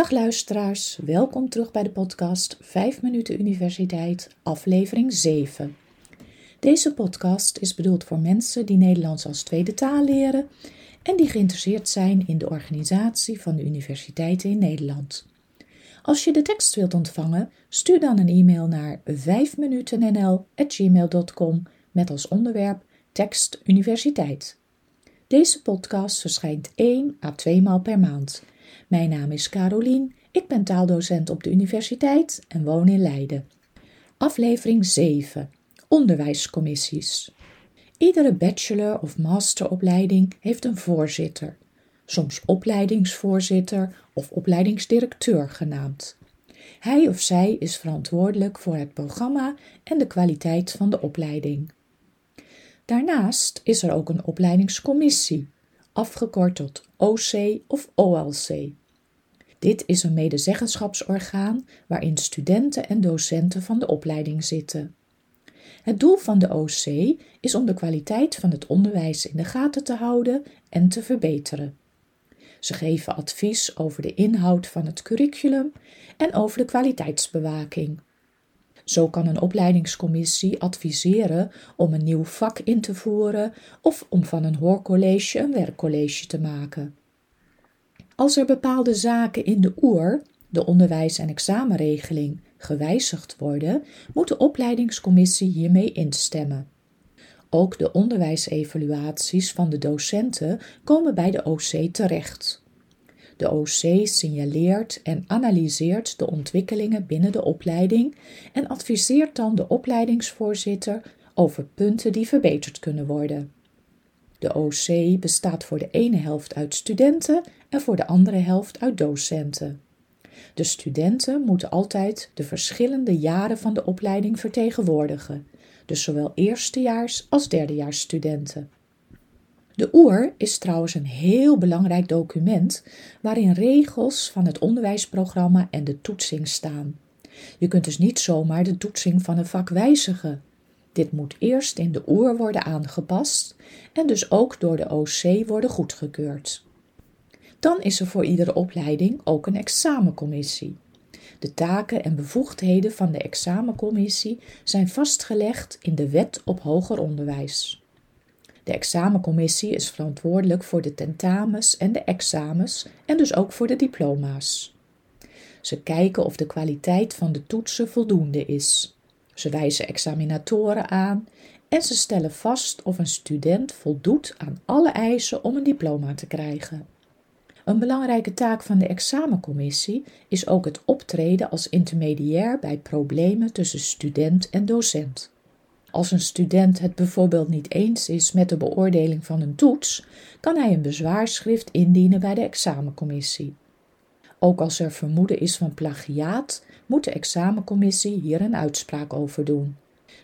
Dag luisteraars, welkom terug bij de podcast 5 minuten universiteit, aflevering 7. Deze podcast is bedoeld voor mensen die Nederlands als tweede taal leren en die geïnteresseerd zijn in de organisatie van de universiteiten in Nederland. Als je de tekst wilt ontvangen, stuur dan een e-mail naar 5minutennl@gmail.com met als onderwerp tekst universiteit. Deze podcast verschijnt 1 à 2 maal per maand. Mijn naam is Carolien, ik ben taaldocent op de universiteit en woon in Leiden. Aflevering 7. Onderwijscommissies. Iedere bachelor- of masteropleiding heeft een voorzitter, soms opleidingsvoorzitter of opleidingsdirecteur genaamd. Hij of zij is verantwoordelijk voor het programma en de kwaliteit van de opleiding. Daarnaast is er ook een opleidingscommissie, afgekort tot OC of OLC. Dit is een medezeggenschapsorgaan waarin studenten en docenten van de opleiding zitten. Het doel van de OC is om de kwaliteit van het onderwijs in de gaten te houden en te verbeteren. Ze geven advies over de inhoud van het curriculum en over de kwaliteitsbewaking. Zo kan een opleidingscommissie adviseren om een nieuw vak in te voeren of om van een hoorcollege een werkcollege te maken. Als er bepaalde zaken in de OER, de onderwijs- en examenregeling, gewijzigd worden, moet de opleidingscommissie hiermee instemmen. Ook de onderwijsevaluaties van de docenten komen bij de OC terecht. De OC signaleert en analyseert de ontwikkelingen binnen de opleiding en adviseert dan de opleidingsvoorzitter over punten die verbeterd kunnen worden. De OC bestaat voor de ene helft uit studenten en voor de andere helft uit docenten. De studenten moeten altijd de verschillende jaren van de opleiding vertegenwoordigen, dus zowel eerstejaars als derdejaars studenten. De OER is trouwens een heel belangrijk document waarin regels van het onderwijsprogramma en de toetsing staan. Je kunt dus niet zomaar de toetsing van een vak wijzigen. Dit moet eerst in de OER worden aangepast en dus ook door de OC worden goedgekeurd. Dan is er voor iedere opleiding ook een examencommissie. De taken en bevoegdheden van de examencommissie zijn vastgelegd in de Wet op Hoger Onderwijs. De examencommissie is verantwoordelijk voor de tentamens en de examens en dus ook voor de diploma's. Ze kijken of de kwaliteit van de toetsen voldoende is. Ze wijzen examinatoren aan en ze stellen vast of een student voldoet aan alle eisen om een diploma te krijgen. Een belangrijke taak van de examencommissie is ook het optreden als intermediair bij problemen tussen student en docent. Als een student het bijvoorbeeld niet eens is met de beoordeling van een toets, kan hij een bezwaarschrift indienen bij de examencommissie. Ook als er vermoeden is van plagiaat, moet de examencommissie hier een uitspraak over doen.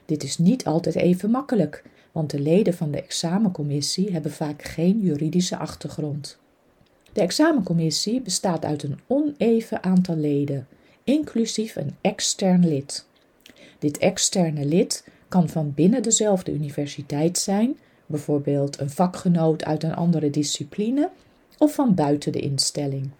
Dit is niet altijd even makkelijk, want de leden van de examencommissie hebben vaak geen juridische achtergrond. De examencommissie bestaat uit een oneven aantal leden, inclusief een extern lid. Dit externe lid kan van binnen dezelfde universiteit zijn, bijvoorbeeld een vakgenoot uit een andere discipline, of van buiten de instelling.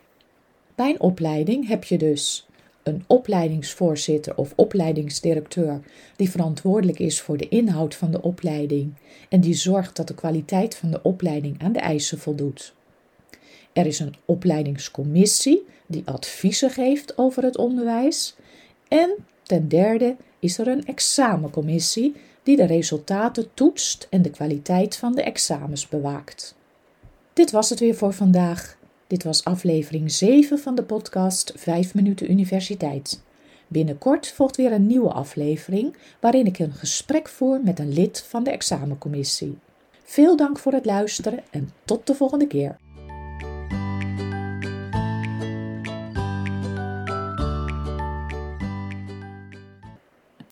Bij een opleiding heb je dus een opleidingsvoorzitter of opleidingsdirecteur die verantwoordelijk is voor de inhoud van de opleiding en die zorgt dat de kwaliteit van de opleiding aan de eisen voldoet. Er is een opleidingscommissie die adviezen geeft over het onderwijs. En ten derde is er een examencommissie die de resultaten toetst en de kwaliteit van de examens bewaakt. Dit was het weer voor vandaag. Dit was aflevering 7 van de podcast 5 minuten universiteit. Binnenkort volgt weer een nieuwe aflevering waarin ik een gesprek voer met een lid van de examencommissie. Veel dank voor het luisteren en tot de volgende keer.